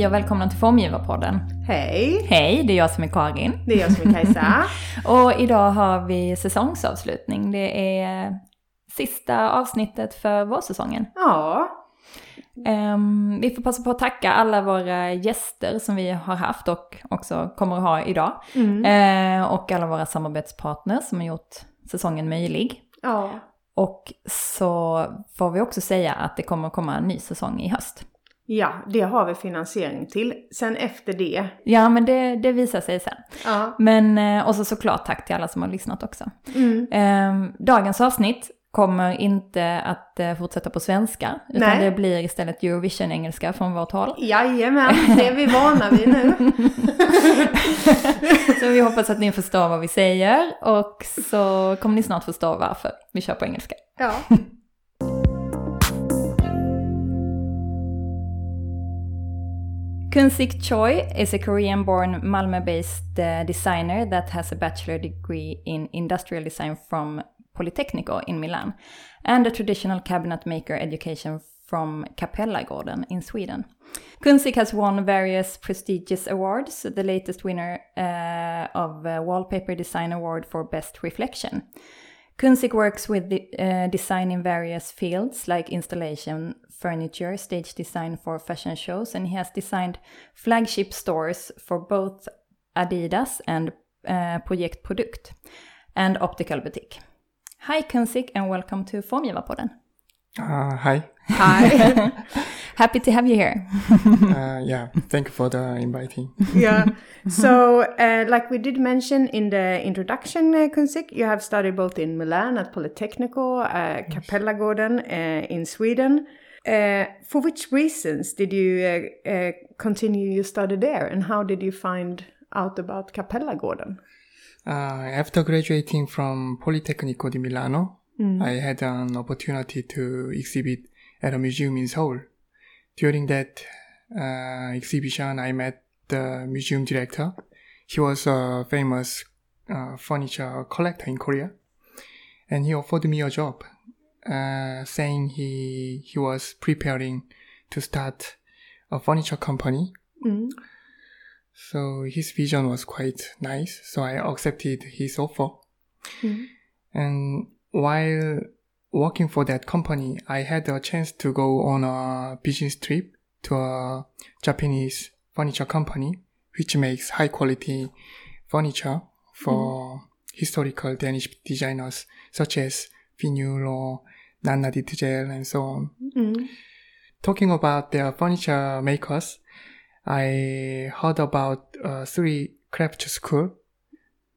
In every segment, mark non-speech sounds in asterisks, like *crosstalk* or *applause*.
Hej och välkomna till Formgivarpodden. Hej! Hej, det är jag som är Karin. Det är jag som är Kajsa. *laughs* och idag har vi säsongsavslutning. Det är sista avsnittet för vårsäsongen. Ja. Um, vi får passa på att tacka alla våra gäster som vi har haft och också kommer att ha idag. Mm. Uh, och alla våra samarbetspartners som har gjort säsongen möjlig. Ja. Och så får vi också säga att det kommer att komma en ny säsong i höst. Ja, det har vi finansiering till. Sen efter det. Ja, men det, det visar sig sen. Ja. Men, eh, och så såklart tack till alla som har lyssnat också. Mm. Ehm, dagens avsnitt kommer inte att eh, fortsätta på svenska, utan Nej. det blir istället Eurovision-engelska från vårt håll. Jajamän, det är vi vana vid nu. *laughs* så vi hoppas att ni förstår vad vi säger och så kommer ni snart förstå varför vi kör på engelska. Ja. *laughs* Kunsik Choi is a Korean born Malmö based uh, designer that has a bachelor degree in industrial design from Politecnico in Milan and a traditional cabinet maker education from Kapellagården in Sweden. Kunsik has won various prestigious awards, the latest winner uh, of Wallpaper Design Award for Best Reflection. Kunsik works with the, uh, design in various fields like installation, furniture, stage design for fashion shows, and he has designed flagship stores for both Adidas and uh, Projekt Produkt and Optical Boutique. Hi Kunsik and welcome to Formgivarpodden. Uh, hi. Hi. *laughs* *laughs* Happy to have you here. uh, yeah, thank you for the inviting. yeah. *laughs* So, uh, like we did mention in the introduction, uh, Kunsik, you have studied both in Milan at Politecnico, uh, Kapellagården uh, in Sweden. Uh, for which reasons did you uh, uh, continue your study there, and how did you find out about Kapellagården? Uh, after graduating from Politecnico di Milano, mm. I had an opportunity to exhibit at a museum in Seoul. During that uh, exhibition, I met the museum director. He was a famous uh, furniture collector in Korea, and he offered me a job, uh, saying he he was preparing to start a furniture company. Mm. So his vision was quite nice. So I accepted his offer. Mm. And while working for that company, I had a chance to go on a business trip to a Japanese furniture company, which makes high quality furniture for mm. historical Danish designers such as Finn Juhl or Nanna Ditzel and so on. Mm. Talking about their furniture makers, I heard about uh, three craft school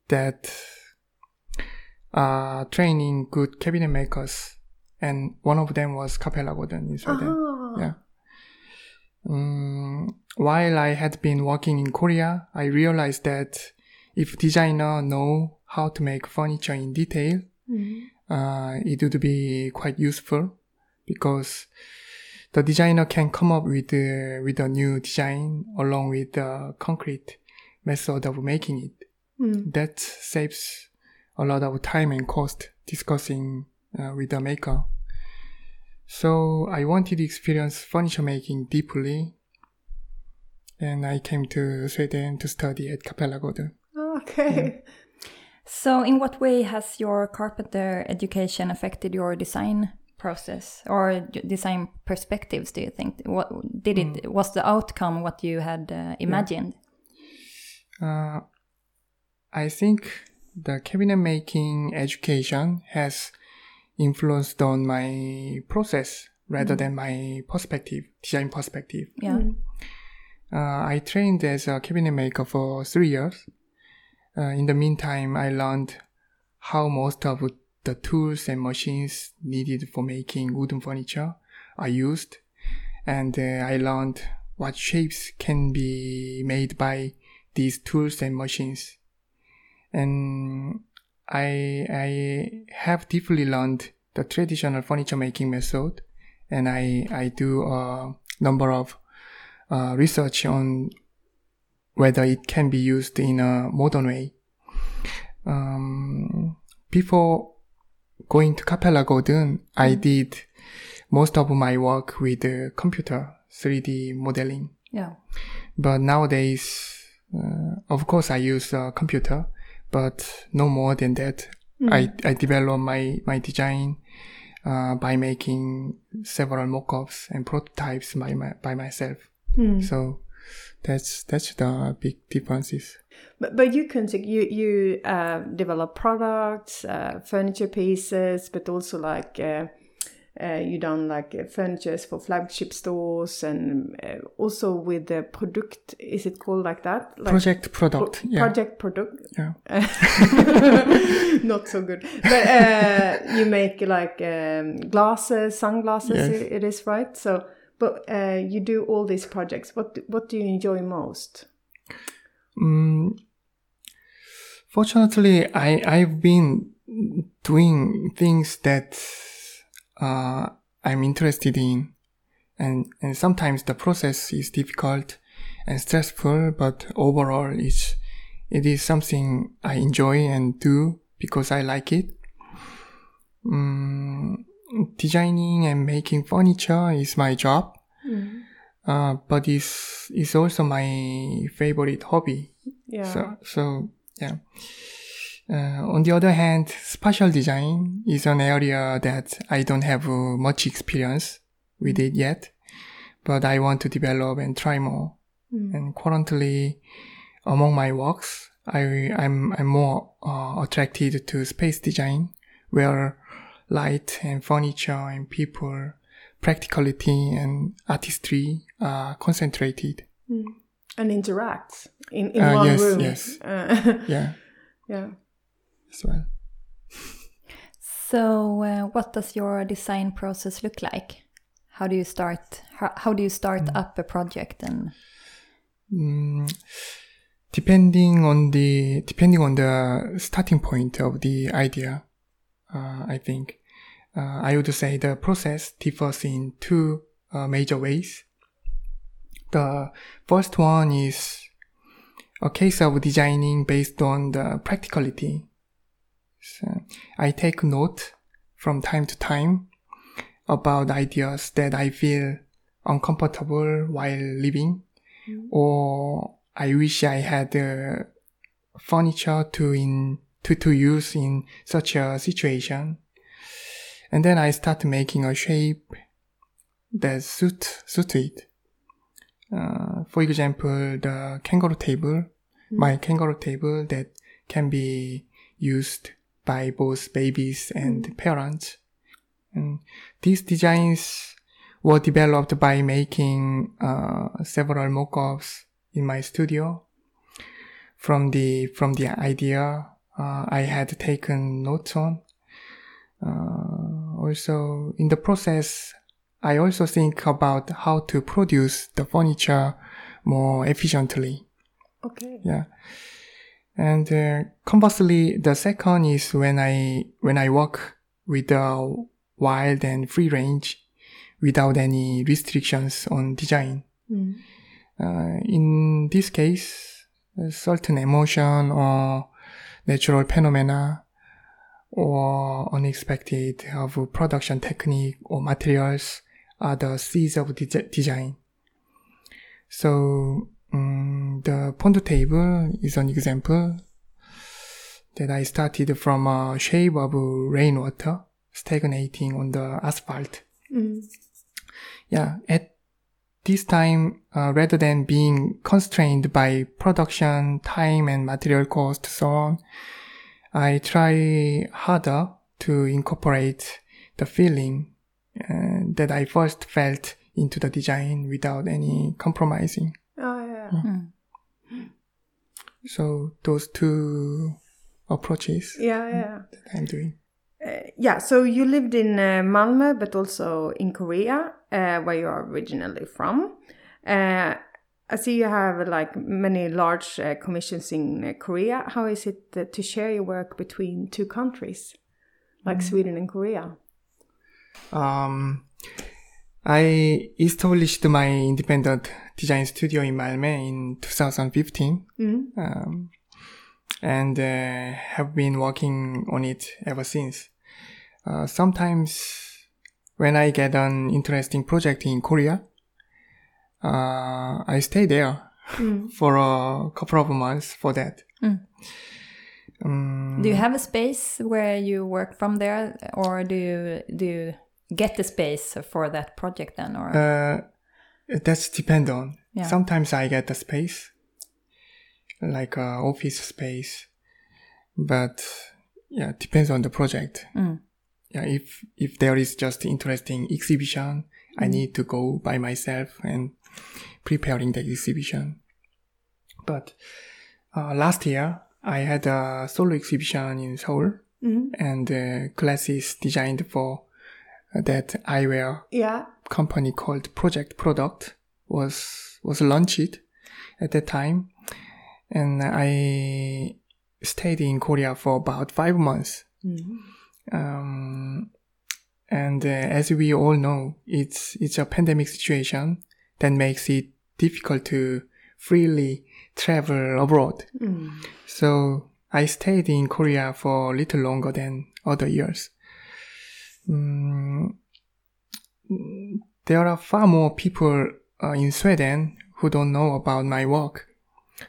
that are training good cabinet makers, and one of them was Kapellagården in Sweden. Oh. Yeah. Um, while I had been working in Korea, I realized that if designer know how to make furniture in detail, mm. Uh, it would be quite useful because the designer can come up with uh, with a new design along with the concrete method of making it. Mm. That saves a lot of time and cost discussing uh, with the maker. So I wanted to experience furniture making deeply, and I came to Sweden to study at Kapellagården. Okay. Yeah. So, in what way has your carpenter education affected your design process or design perspectives? Do you think what did it mm. was the outcome what you had uh, imagined? Yeah. Uh, I think the cabinet making education has influenced on my process rather mm. than my perspective, design perspective. Yeah. Mm. Uh, I trained as a cabinet maker for three years. Uh, in the meantime, I learned how most of the tools and machines needed for making wooden furniture are used. And uh, I learned what shapes can be made by these tools and machines. And I, I have deeply learned the traditional furniture making method and I, I do a number of uh, research on whether it can be used in a modern way. Um, before going to Capella Kapellagården, I mm. did most of my work with the computer 3D modeling. Yeah. But nowadays, uh, of course, I use a computer, but no more than that. I, I develop my, my design uh, by making several mock-ups and prototypes by, my, by myself. So that's that's the big differences. But but you can you you uh, develop products, uh, furniture pieces, but also like uh, uh, you done like uh, furnitures for flagship stores and uh, also with the product. Is it called like that? Like Project product. pro- yeah. Project product. Yeah. *laughs* Not so good. But uh, you make like um, glasses, sunglasses. Yes. It, it is right. So, but uh, you do all these projects. What what do you enjoy most? Mm, fortunately, I I've been doing things that uh, I'm interested in, and and sometimes the process is difficult and stressful, but overall, it's it is something I enjoy and do because I like it. Mm, designing and making furniture is my job, uh, but it's it's also my favorite hobby. Yeah. So, so yeah. Uh, on the other hand, spatial design is an area that I don't have uh, much experience with it yet, but I want to develop and try more. And currently, among my works, I I'm I'm more uh, attracted to space design, where light and furniture and people, practicality and artistry are concentrated. and interacts in, in Uh, one yes, room. yes. *laughs* Uh, Yeah, yeah. as well. So, uh, what does your design process look like? How do you start? How, how do you start up a project? And Mm, depending on the depending on the starting point of the idea, uh, I think uh, I would say the process differs in two uh, major ways. The first one is a case of designing based on the practicality. So I take note from time to time about ideas that I feel uncomfortable while living or I wish I had uh, furniture to in to, to use in such a situation. And then I start making a shape that suit suit it. Uh, for example, the kangaroo table, my kangaroo table that can be used by both babies and parents. And these designs were developed by making uh, several mock-ups in my studio. From the from the idea uh, I had taken notes on. Uh, also, in the process, I also think about how to produce the furniture more efficiently. Okay. Yeah. And uh, conversely, the second is when I when I work with the wild and free range without any restrictions on design. Uh, in this case, certain emotion or natural phenomena or unexpected of production technique or materials are the seeds of de- design. So um, the pond table is an example that I started from a shape of rainwater stagnating on the asphalt. Yeah, at this time, uh, rather than being constrained by production, time, and material cost, so on, I try harder to incorporate the feeling uh, that I first felt into the design without any compromising. Oh yeah. So those two approaches Yeah, yeah. that I'm doing. Uh, yeah, so you lived in uh, Malmö, but also in Korea, uh, where you are originally from. I see you have like many large uh, commissions in uh, Korea. How is it to share your work between two countries, like Sweden and Korea? Um, I established my independent design studio in Malmö in 2015. Um, and uh, have been working on it ever since. Uh, sometimes when I get an interesting project in Korea, uh, I stayed there *laughs* for a couple of months for that. Um, Do you have a space where you work from there, or do you do you get the space for that project then, or uh, that's depend on. Yeah. Sometimes I get the space, like uh, office space, but yeah, depends on the project. Mm. Yeah, if if there is just interesting exhibition, I need to go by myself and preparing the exhibition. But uh, last year I had a solo exhibition in Seoul, and uh, classes designed for that eyewear Yeah. company called Project Product was was launched at that time, and I stayed in Korea for about five months. Um, and uh, as we all know, it's it's a pandemic situation that makes it difficult to freely travel abroad. So I stayed in Korea for a little longer than other years. Mm, there are far more people uh, in Sweden who don't know about my work.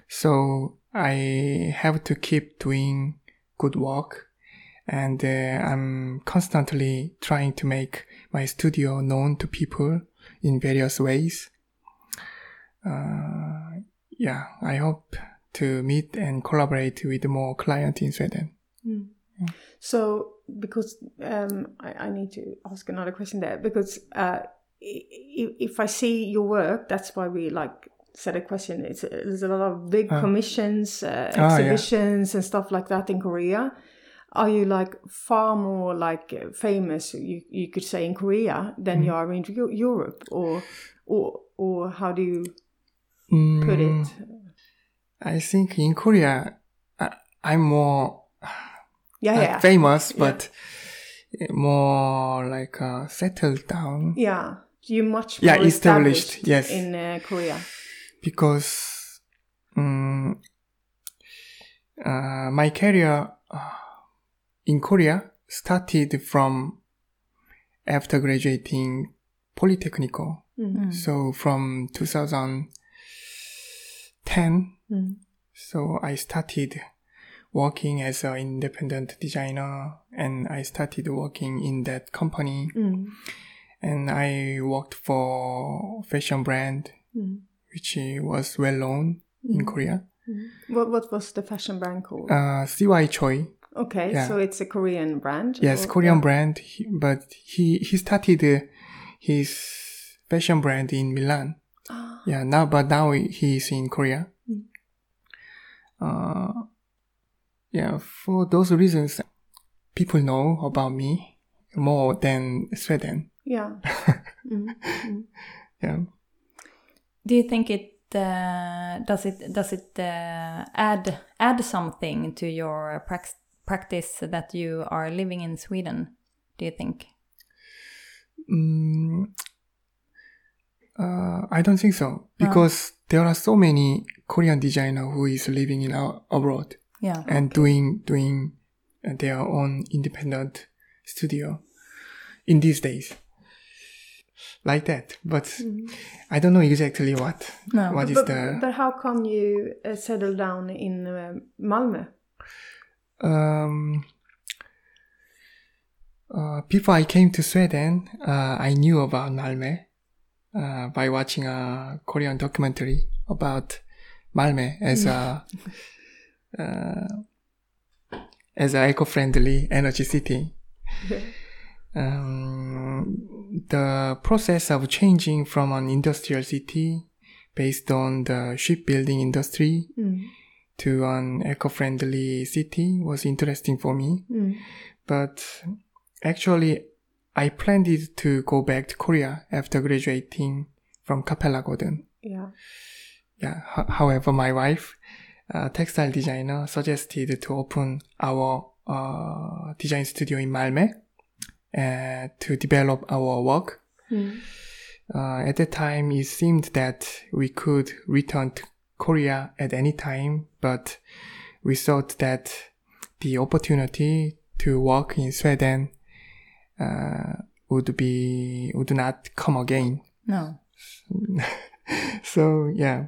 So I have to keep doing good work and uh, I'm constantly trying to make my studio known to people in various ways. Uh, yeah, I hope to meet and collaborate with more clients in Sweden. So, because um, I, I need to ask another question there, because uh, if, if I see your work, that's why we like said a question. It's there's a lot of big commissions, uh, Ah, yeah. exhibitions, and stuff like that in Korea. Are you like far more like uh, famous? You you could say in Korea than Mm. you are in Europe, or or or how do you Mm, put it? I think in Korea, I, I'm more Yeah, uh, yeah, famous, but more like uh, settled down yeah. You much more Yeah, established, yes. in uh, Korea. because um, uh, my career uh, in Korea started from after graduating Polytechnical. So from 2010, mm. so I started working as an independent designer and I started working in that company mm. and I worked for fashion brand mm. which was well known in Korea. What what was the fashion brand called? Uh, CY Choi. Okay, Yeah. so it's a Korean brand. Yes, or- Korean yeah. brand, but he he started his fashion brand in Milan. Ah. Yeah, now but now he is in Korea. Uh, yeah, for those reasons, people know about me more than Sweden. Yeah. *laughs* Yeah. do you think it uh, does it does it uh, add add something to your prax- practice that you are living in Sweden? Do you think? Mm, uh, I don't think so because there are so many Korean designer who is living in our, abroad Yeah. and doing doing uh, their own independent studio in these days. Like that, but I don't know exactly what No. what is but, the but how come you uh, settled down in uh, Malmö? um. Uh, before I came to Sweden, uh, I knew about Malmö uh, by watching a Korean documentary about Malmö as a *laughs* uh, as an eco-friendly energy city. *laughs* Um, the process of changing from an industrial city based on the shipbuilding industry to an eco-friendly city was interesting for me. But actually, I planned it to go back to Korea after graduating from Kapellagården. Yeah. Yeah. H- however, my wife, a textile designer, suggested to open our uh, design studio in Malmö uh, to develop our work. Uh, at that time, it seemed that we could return to Korea at any time, but we thought that the opportunity to work in Sweden uh, would be would not come again. No. *laughs* so yeah,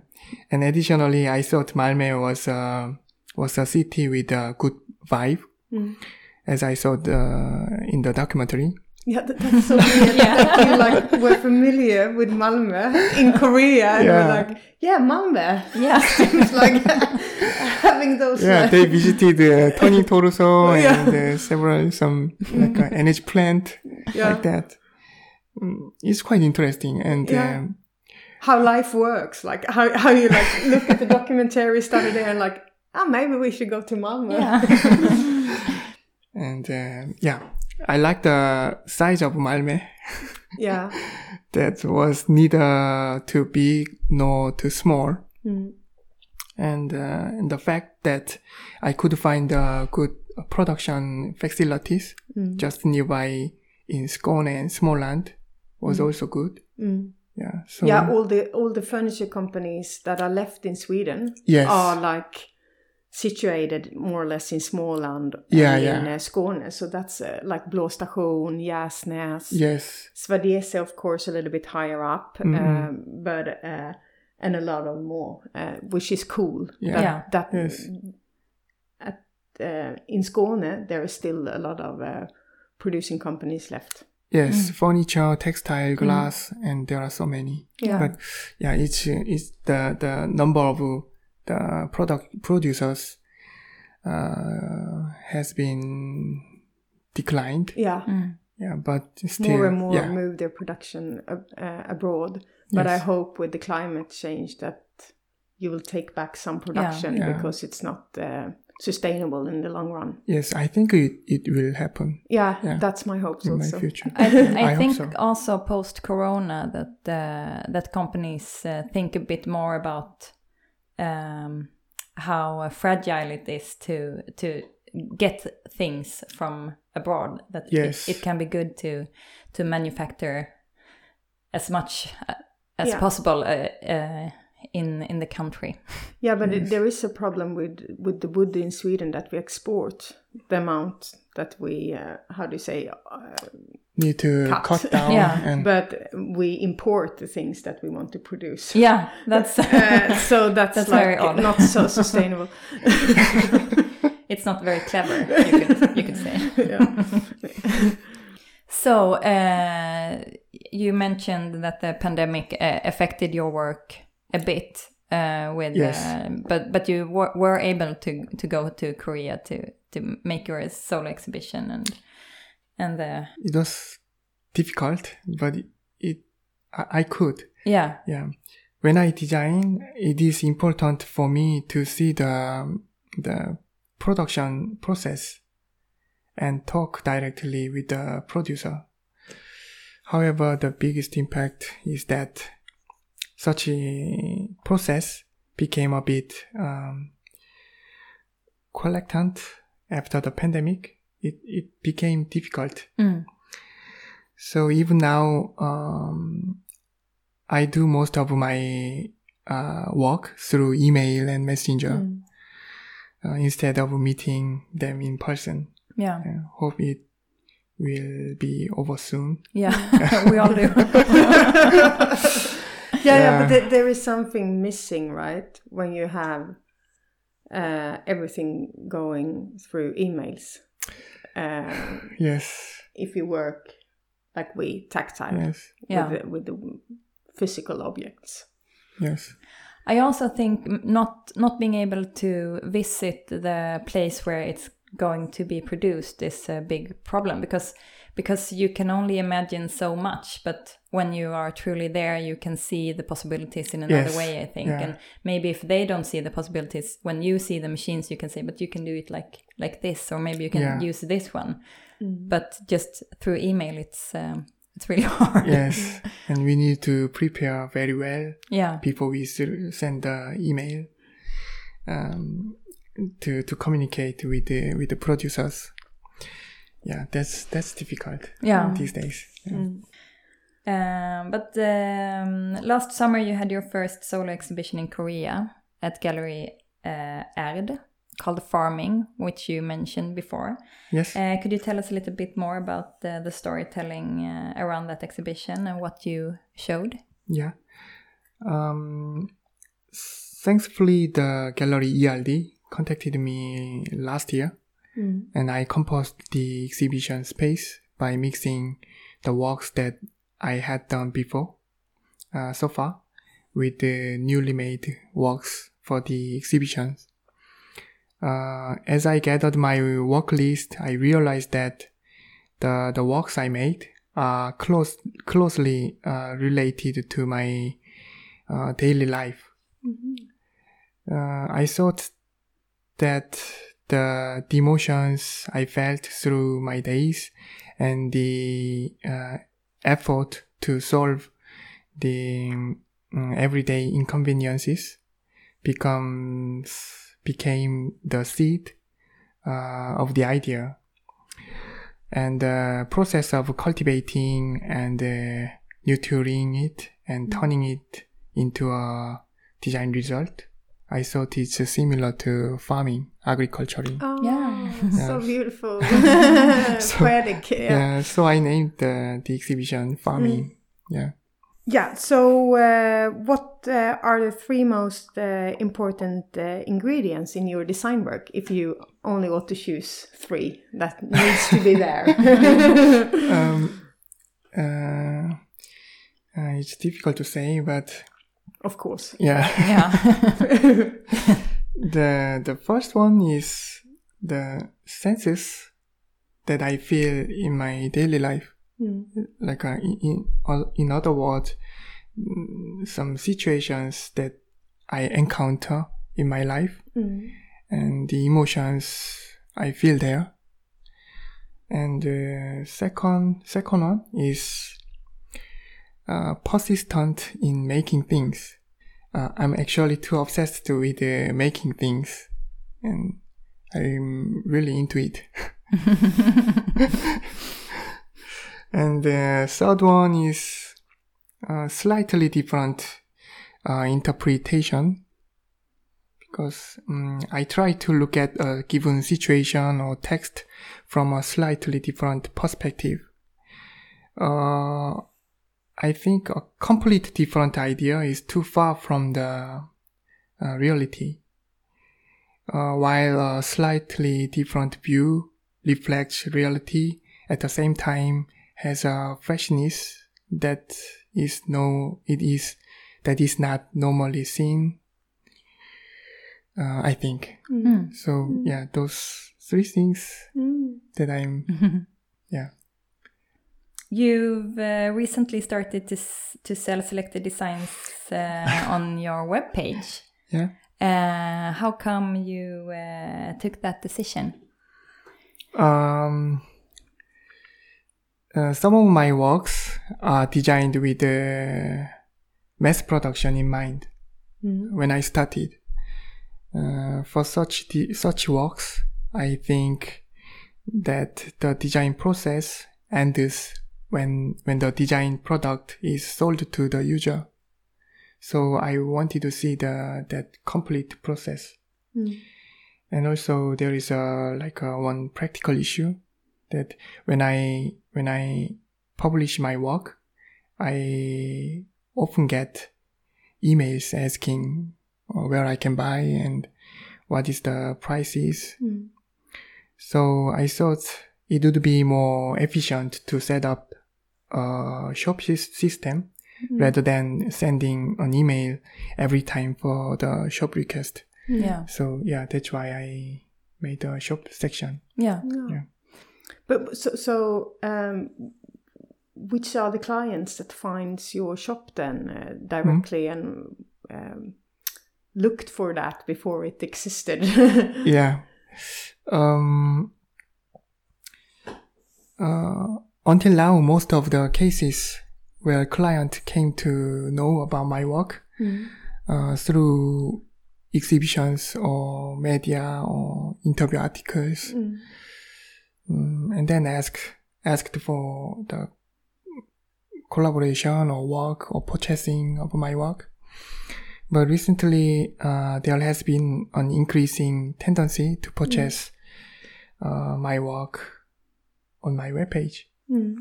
and additionally, I thought Malmö was a was a city with a good vibe, as I saw the, in the documentary. Yeah, that, that's so weird *laughs* that you like were familiar with Malmö in Korea and Yeah. were like, yeah, Malmö. Yeah. *laughs* it's like *laughs* having those. Yeah, like, they visited uh, *laughs* Turning Torso Yeah. and uh, several some *laughs* like uh, energy plant Yeah. like that. Mm, It's quite interesting and Yeah. um, how life works, like how how you like look at the documentary, study there, and like, ah, maybe we should go to Malmö. Yeah. and uh, yeah, I like the size of Malmö. yeah. that was neither too big nor too small. Mm. And, uh, and the fact that I could find uh, good production facilities Mm. just nearby in Skåne and Småland was also good. Mm. Yeah. So yeah, all the all the furniture companies that are left in Sweden Yes. are like situated more or less in Småland Yeah, and yeah. in uh, Skåne. So that's uh, like Blå station, Gärsnäs, yes. Swedese, of course, a little bit higher up, Mm-hmm. um, but uh, and a lot of more, uh, which is cool. Yeah. That, Yeah. that Yes. at, uh, in Skåne there is still a lot of uh, producing companies left. Yes, furniture, textile, glass, and there are so many. Yeah. But yeah, it's it's the the number of the product producers uh, has been declined. Yeah. Yeah, but still, more and more yeah, move their production ab- uh, abroad. But I hope with the climate change that you will take back some production Yeah. because it's not uh, sustainable in the long run. yes, I think it it will happen Yeah, Yeah. that's my hopes in my future. *laughs* I, I I think so. also post Corona that uh, that companies uh, think a bit more about um, how uh, fragile it is to to get things from abroad. That it- Yes. it, can be good to to manufacture as much uh, as Yeah. possible uh, uh, in in the country. *laughs* Yeah, but it, there is a problem with with the wood in Sweden that we export the amount that we uh, how do you say uh, Need to Cut. cut, *laughs* down Yeah. and but we import the things that we want to produce. Yeah, that's *laughs* Uh, so that's, That's like very odd. not so sustainable. it's not very clever. You could you could say. yeah. So, uh, you mentioned that the pandemic uh, affected your work a bit uh, with, Yes. uh, but but you were, were able to to go to Korea to to make your solo exhibition and and the it was difficult, but it, it I, I could. yeah Yeah. When I design, it is important for me to see the the production process and talk directly with the producer. However, the biggest impact is that such a process became a bit um, collectant after the pandemic. It, it became difficult. Mm. So even now, um, I do most of my uh, work through email and messenger uh, instead of meeting them in person. Yeah hope it will be over soon. yeah *laughs* *laughs* we all do *laughs* yeah, yeah, but Yeah. there, is something missing, right? When you have uh, everything going through emails. Uh, Yes, if you work like we, tactile, yes, Yeah. with, the, with the physical objects. yes, I also think not not being able to visit the place where it's going to be produced is a big problem because because you can only imagine so much but when you are truly there you can see the possibilities in another Yes, way I think. Yeah. and maybe if they don't see the possibilities when you see the machines you can say but you can do it like like this or maybe you can Yeah. use this one. But just through email it's um, it's really *laughs* hard. Yes. and we need to prepare very well. Yeah. Before we send the email. Um, to to communicate with the with the producers. Yeah, that's that's difficult yeah these days. Yeah. Um, but um, last summer you had your first solo exhibition in Korea at Gallery uh, Erd called Farming, which you mentioned before. Yes. Uh, could you tell us a little bit more about the, the storytelling uh, around that exhibition and what you showed? Yeah. Um, thankfully, the gallery ERD contacted me last year, Mm. and I composed the exhibition space by mixing the works that I had done before, uh, so far, with the newly made works for the exhibitions. Uh, as I gathered my work list, I realized that the the works I made are close closely uh, related to my uh, daily life. Uh, I thought that the, the emotions I felt through my days and the uh, effort to solve the um, everyday inconveniences becomes became the seed uh, of the idea. And the process of cultivating and uh, nurturing it and turning it into a design result i thought it's similar to farming agriculturing Oh, Yeah. *laughs* so beautiful. *laughs* *laughs* So, Poetic. Yeah. yeah so i named the, the exhibition farming yeah Yeah. So, uh, what uh, are the three most uh, important uh, ingredients in your design work? If you only ought to choose three that needs to be there. um, uh, uh, it's difficult to say but of course. yeah Yeah. *laughs* the the first one is the senses that I feel in my daily life. Mm. Like uh, in, in in other words, mm, some situations that I encounter in my life Mm. and the emotions I feel there. And the second second one is uh, persistent in making things. Uh, I'm actually too obsessed with uh, making things, and I'm really into it. *laughs* and the third one is uh, slightly different uh, interpretation because um, I try to look at a given situation or text from a slightly different perspective. Uh, I think a complete different idea is too far from the uh, reality, uh, while a slightly different view reflects reality at the same time has a freshness that is no, it is that is not normally seen. Uh, I think Mm. so. Yeah, those three things Mm. that I'm. *laughs* Yeah. You've uh, recently started to s- to sell selected designs uh, on *laughs* your webpage. Yeah. Uh, how come you uh, took that decision? Um, uh, some of my works are designed with uh, mass production in mind Mm. when I started. Uh, for such such works, I think that the design process ends when when the design product is sold to the user. So I wanted to see the that complete process. Mm. And also there is a like a one practical issue that when I when I publish my work, I often get emails asking uh, where I can buy and what is the prices. Mm. So I thought it would be more efficient to set up a shop sys- system rather than sending an email every time for the shop request. Yeah. So yeah, that's why I made a shop section. Yeah. Yeah. Yeah. But so, so um, which are the clients that finds your shop then uh, directly and um, looked for that before it existed? *laughs* Yeah. Um, uh, until now, most of the cases where client came to know about my work Mm. uh, through exhibitions or media or interview articles, Mm. um, and then ask asked for the collaboration or work or purchasing of my work. But recently, uh, there has been an increasing tendency to purchase uh, my work on my webpage. Mm.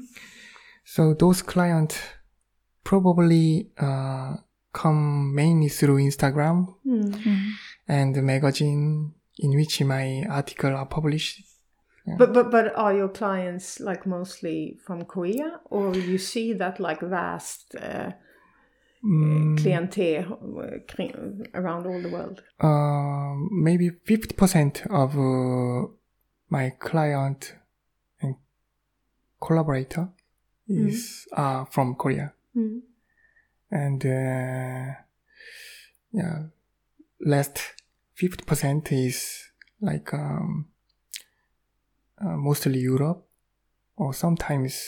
So those clients probably uh, come mainly through Instagram Mm. and the magazine in which my article are published. But but but are your clients like mostly from Korea, or you see that like vast uh, Mm, clientele uh, around all the world? um, maybe 50% of uh, my client and collaborator is are from Korea. Mm. And uh, yeah, last 50% is like um, uh, mostly Europe or sometimes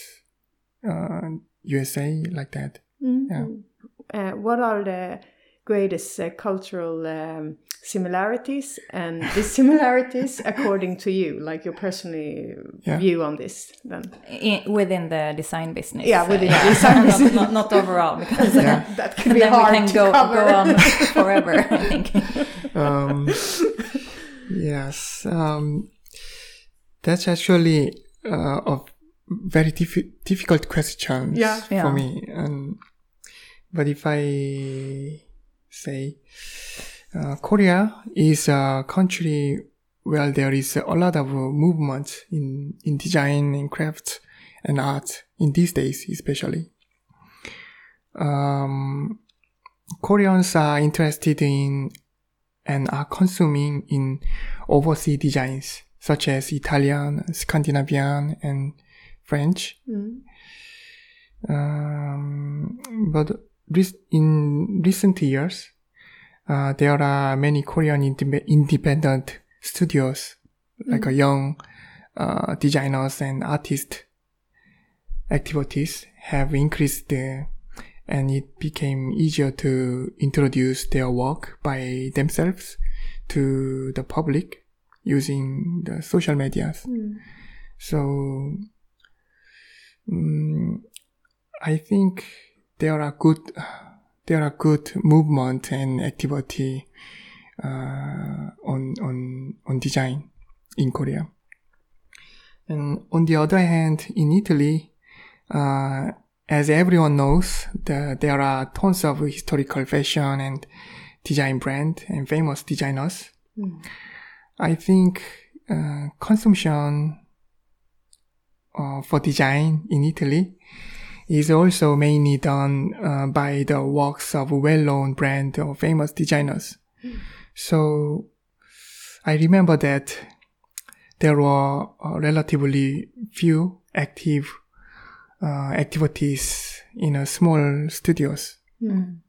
uh, USA like that. Mhm. Uh, what are the greatest uh, cultural um, similarities and dissimilarities *laughs* according to you, like your personal Yeah. view on this? Then In, within the design business. Yeah, within uh, the design *laughs* not, business. Not, not overall, *laughs* because uh, that can be then hard we can to go, cover. go on forever, I think. um, yes, um, that's actually uh, a very diffi- difficult question Yeah. for Yeah. me. And but if I say uh, Korea is a country where there is a lot of uh, movement in in design and craft and art in these days, especially. Um, Koreans are interested in and are consuming in overseas designs such as Italian, Scandinavian, and French. Mm. Um, but in recent years, uh, there are many Korean inde- independent studios, like a young uh, designers and artists activities have increased uh, and it became easier to introduce their work by themselves to the public using the social medias. Mm. So, mm, I think there are good, there are good movement and activity uh, on on on design in Korea. And on the other hand, in Italy, uh, as everyone knows, the, there are tons of historical fashion and design brand and famous designers. I think uh, consumption uh, for design in Italy is also mainly done uh, by the works of well-known brand or famous designers. So I remember that there were uh, relatively few active uh, activities in a small studios. Mm,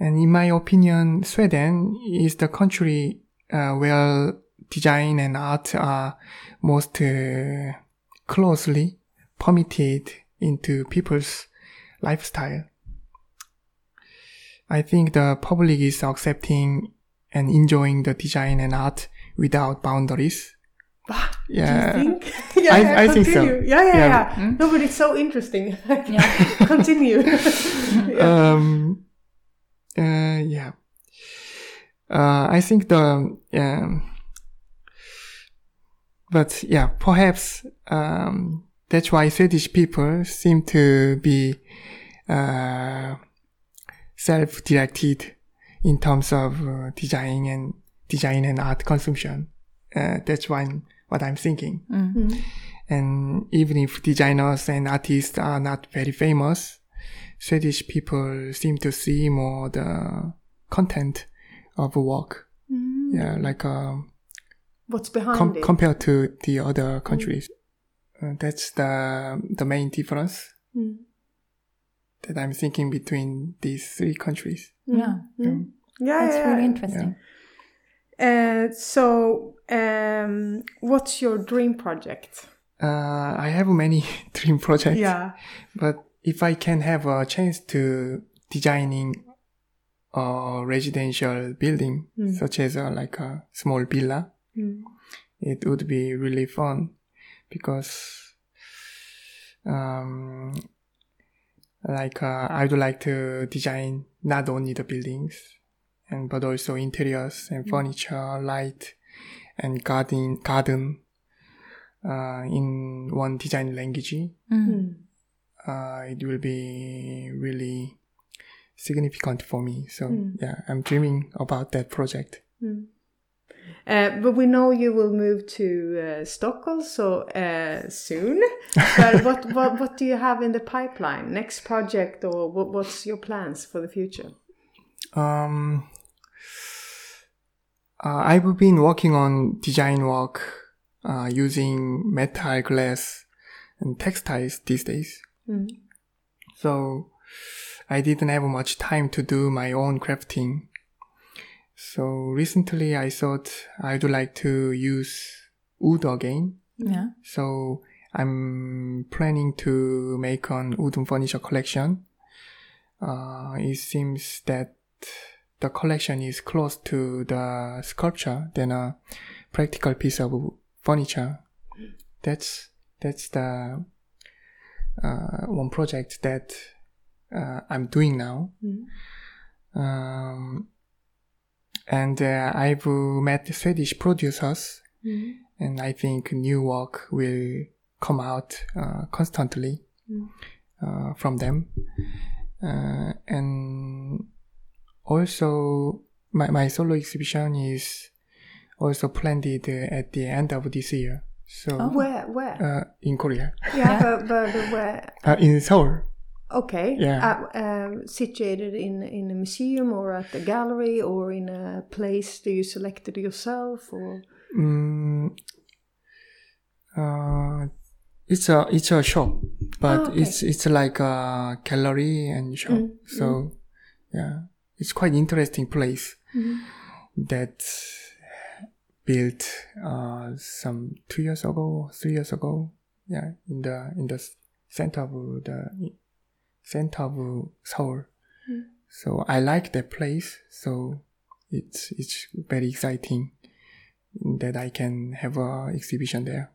and in my opinion, Sweden is the country uh, where design and art are most uh, closely permitted into people's lifestyle. I think the public is accepting and enjoying the design and art without boundaries. Yeah. think? yeah, *laughs* I- yeah, I think so. continue. Yeah, yeah, Yeah. yeah. No, but it's so interesting. *laughs* Yeah. continue. *laughs* um, uh, yeah. Uh, I think the, um, but yeah, perhaps, um, that's why Swedish people seem to be, uh, self-directed in terms of uh, design and design and art consumption. Uh, that's one, what I'm thinking. And even if designers and artists are not very famous, Swedish people seem to see more the content of a work. Yeah, like um, What's behind com- it? compared to the other countries. Uh, that's the the main difference Mm. that I'm thinking between these three countries. Yeah. yeah, That's yeah. really interesting. Uh, so, um, what's your dream project? Uh, I have many *laughs* dream projects. Yeah. But if I can have a chance to designing a residential building, such as a, like a small villa, it would be really fun because, um, like uh, I would like to design not only the buildings, and but also interiors and furniture, light, and garden garden, uh, in one design language Mm. uh, it will be really significant for me. So yeah, I'm dreaming about that project. Uh, but we know you will move to uh, Stockholm so uh, soon. *laughs* but what, what what do you have in the pipeline? Next project, or what, what's your plans for the future? Um, uh, I've been working on design work uh, using metal, glass, and textiles these days. So I didn't have much time to do my own crafting. So recently I thought I'd like to use wood again. Yeah. So I'm planning to make an wooden furniture collection. Uh, it seems that the collection is close to the sculpture than a practical piece of furniture. That's that's the uh, one project that uh, I'm doing now. Um, and uh, I've met Swedish producers, and I think new work will come out uh, constantly uh, from them. Uh, and also, my, my solo exhibition is also planned uh, at the end of this year. So, Where where? uh, in Korea, yeah, *laughs* but, but where? uh, in Seoul. Okay. Yeah. Uh, um, situated in in a museum or at a gallery or in a place that you selected yourself or? Mm, uh, it's a it's a shop, but Oh, okay. it's it's like a gallery and shop. So yeah, it's quite interesting place that built uh, some two years ago, three years ago. Yeah, in the in the center of the center of Seoul. So I like that place. So it's it's very exciting that I can have a exhibition there.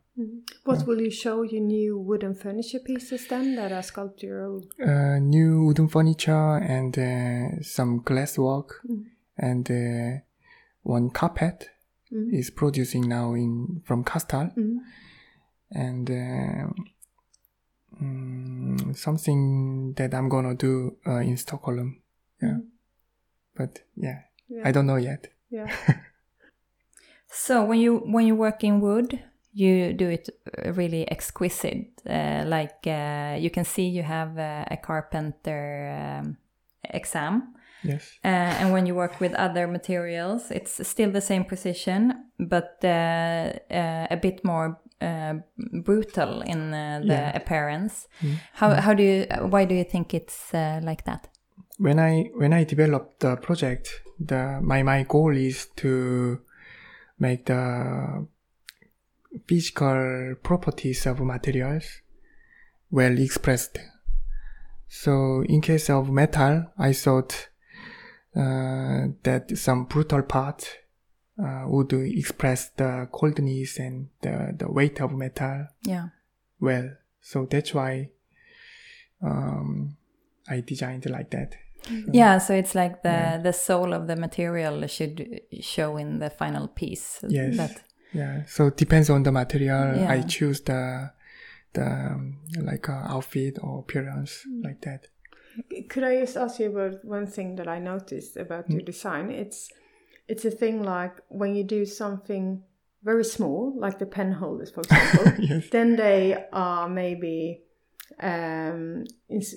What will you show your new wooden furniture pieces then that are sculptural? Uh, new wooden furniture and uh, some glass work and uh, one carpet is producing now in from Kasthall and mm, something that I'm gonna do uh, in Stockholm. Yeah, but yeah, I don't know yet. Yeah. *laughs* So when you when you work in wood, you do it uh, really exquisite. Uh, like uh, you can see you have uh, a carpenter um, exam. Yes. Uh, and when you work with other materials, it's still the same precision, but uh, uh, a bit more uh, brutal in uh, the Yeah. appearance. How how do you? Why do you think it's uh, like that? when I when I developed the project, the my my goal is to make the physical properties of materials well expressed. So in case of metal, I thought uh, that some brutal part uh, would express the coldness and the, the weight of metal Yeah. well. So that's why um, I designed it like that. Yeah, so it's like the the soul of the material should show in the final piece. Yes. That Yeah. So it depends on the material. I choose the the um, like uh, outfit or appearance like that. Could I just ask you about one thing that I noticed about your design? It's it's a thing like when you do something very small, like the pen holders, for example, *laughs* Yes. then they are maybe um, ins-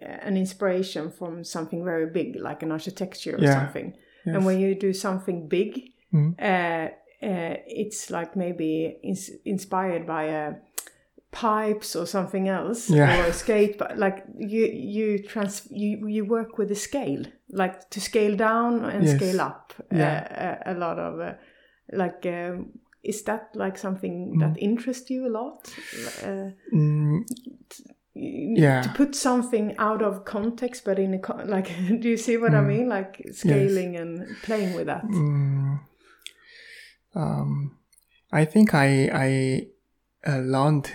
an inspiration from something very big, like an architecture or Yeah. something. And when you do something big, Mm. uh, uh, it's like maybe ins- inspired by a pipes or something else Yeah. or a skate but like you you trans you you work with the scale like to scale down and Yes. scale up Yeah. uh, a, a lot of uh, like um, is that like something that interests you a lot uh, Mm, Yeah. to put something out of context but in a co- *laughs* like do you see what i Mm. mean like scaling and playing with that mm, um, I think I I uh, learned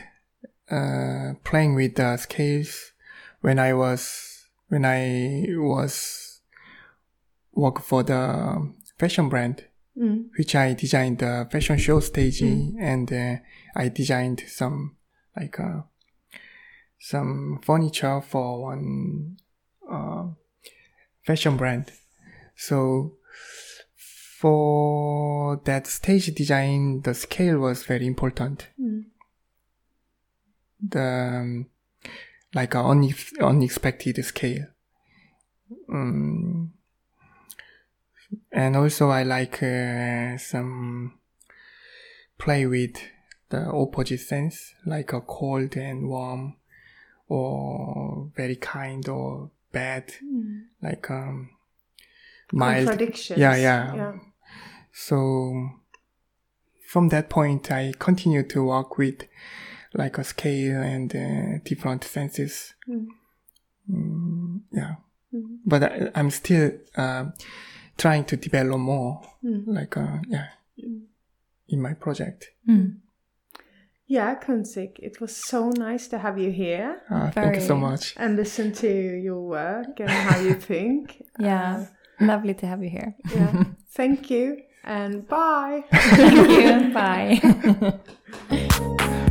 uh, playing with the scales when I was when I was work for the fashion brand. Mm. which I designed the fashion show stage and uh, I designed some like uh, some furniture for one uh, fashion brand. So for that stage design, the scale was very important. Mm. The um, like an unex- unexpected scale. Um, and also I like uh, some play with the opposite sense, like a cold and warm, or very kind or bad, like um, mild. Contradictions. Yeah, yeah. yeah. So from that point, I continue to work with like a scale and uh, different senses. Mm. Mm, yeah, Mm. but I, I'm still uh, trying to develop more, Mm. like uh, yeah, in my project. Mm. Yeah, Kunsik, it was so nice to have you here Uh, thank you so much. and listen to your work and how you *laughs* think. Yeah, lovely to have you here. Uh, yeah. *laughs* Thank you and bye. Thank you. And bye. *laughs*